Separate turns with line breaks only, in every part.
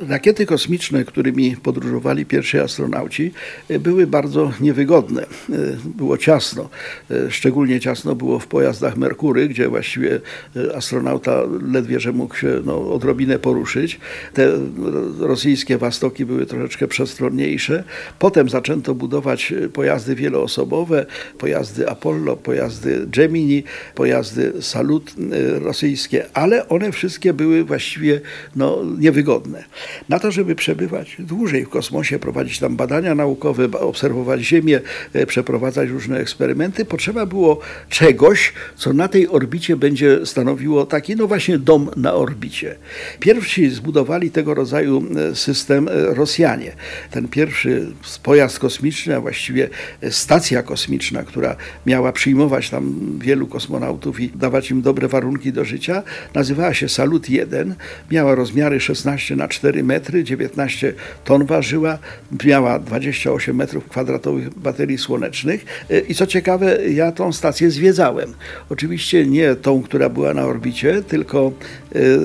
Rakiety kosmiczne, którymi podróżowali pierwsi astronauci, e, były bardzo niewygodne. E, Było ciasno. E, Szczególnie ciasno było w pojazdach Merkury, gdzie właściwie astronauta ledwie, że mógł się no, odrobinę poruszyć. Te rosyjskie Wastoki były troszeczkę przestronniejsze. Potem zaczęto budować pojazdy wieloosobowe, pojazdy Apollo, pojazdy Gemini, pojazdy Salut rosyjskie, ale one wszystkie były właściwie no, niewygodne. Na to, żeby przebywać dłużej w kosmosie, prowadzić tam badania naukowe, obserwować Ziemię, e, przeprowadzać różne eksperymenty, potrzeba było czegoś, co na tej orbicie będzie stanowiło taki, no właśnie, dom na orbicie. Pierwsi zbudowali tego rodzaju e, system e, Rosjanie. Ten pierwszy pojazd kosmiczny, a właściwie stacja kosmiczna, która miała przyjmować tam wielu kosmonautów i dawać im dobre warunki do życia, nazywała się Salut 1. Miała rozmiary 16 na 4 metry, 19 ton ważyła, miała 28 metrów kwadratowych baterii słonecznych. E, I co ciekawe, ja tą stację zwiedzałem. Oczywiście nie tą, która była na orbicie, tylko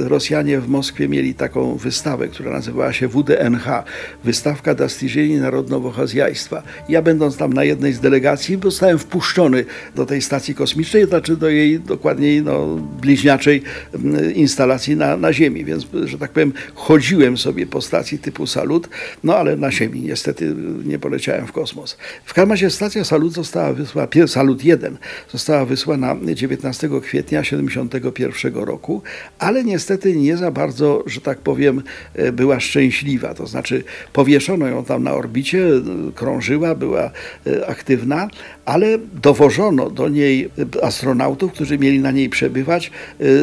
Rosjanie w Moskwie mieli taką wystawę, która nazywała się WDNH, Wystawka Dostiżeni Narodowo-Chozjajstwa. Ja będąc tam na jednej z delegacji, zostałem wpuszczony do tej stacji kosmicznej, znaczy do jej dokładniej no, bliźniaczej mm, instalacji na, na Ziemi, więc, że tak powiem, chodziłem sobie po stacji typu Salut, no ale na Ziemi niestety nie poleciałem w kosmos. W każdym razie stacja Salut została wysłana, Salut 1 została wysłana 19 kwietnia 71 roku, ale niestety nie za bardzo, że tak powiem, e, była szczęśliwa. To znaczy powieszono ją tam na orbicie, e, krążyła, była e, aktywna, ale dowożono do niej astronautów, którzy mieli na niej przebywać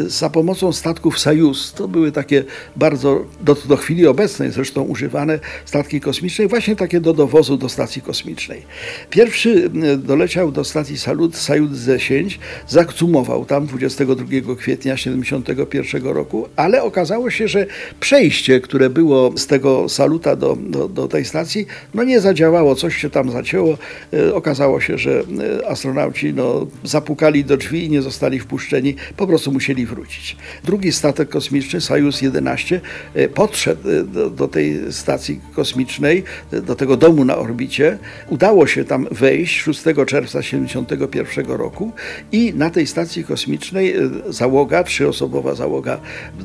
za pomocą statków Sojus. To były takie bardzo do, do chwili obecnej zresztą używane statki kosmiczne, właśnie takie do dowozu do stacji kosmicznej. Pierwszy doleciał do stacji Salut Sajut 10, zakcumował tam 22 kwietnia 71 roku, ale okazało się, że przejście, które było z tego Saluta do, do, do tej stacji, no nie zadziałało, coś się tam zacięło. E, Okazało się, że e, astronauci no, zapukali do drzwi i nie zostali wpuszczeni, po prostu musieli wrócić. Drugi statek kosmiczny, Sojus 11, e, podszedł do, do tej stacji kosmicznej, do tego domu na orbicie. Udało się tam wejść 6 czerwca 71 roku i na tej stacji kosmicznej załoga, trzyosobowa załoga,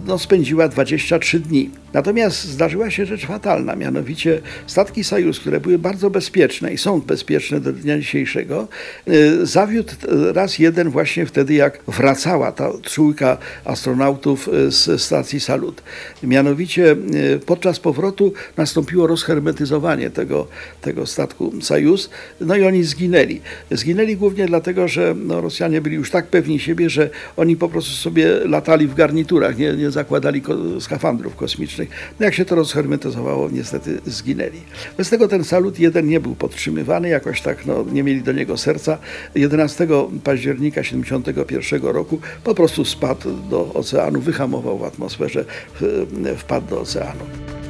no, spędziła 23 dni. Natomiast zdarzyła się rzecz fatalna, mianowicie statki Sojus, które były bardzo bezpieczne i są bezpieczne do dnia dzisiejszego, e, zawiódł e, raz jeden właśnie wtedy, jak wracała ta trójka astronautów e, z stacji Salut. Mianowicie podczas powrotu nastąpiło rozhermetyzowanie tego, tego statku Sojus, no i oni zginęli. Zginęli głównie dlatego, że no, Rosjanie byli już tak pewni siebie, że oni po prostu sobie latali w garniturach, nie, nie zakładali ko- skafandrów kosmicznych. No jak się to rozhermetyzowało, niestety zginęli. Bez tego ten Salut 1 nie był podtrzymywany, jakoś tak no, nie mieli do niego serca. 11 października 71 roku po prostu spadł do oceanu, wyhamował w atmosferze, wpadł do oceanu.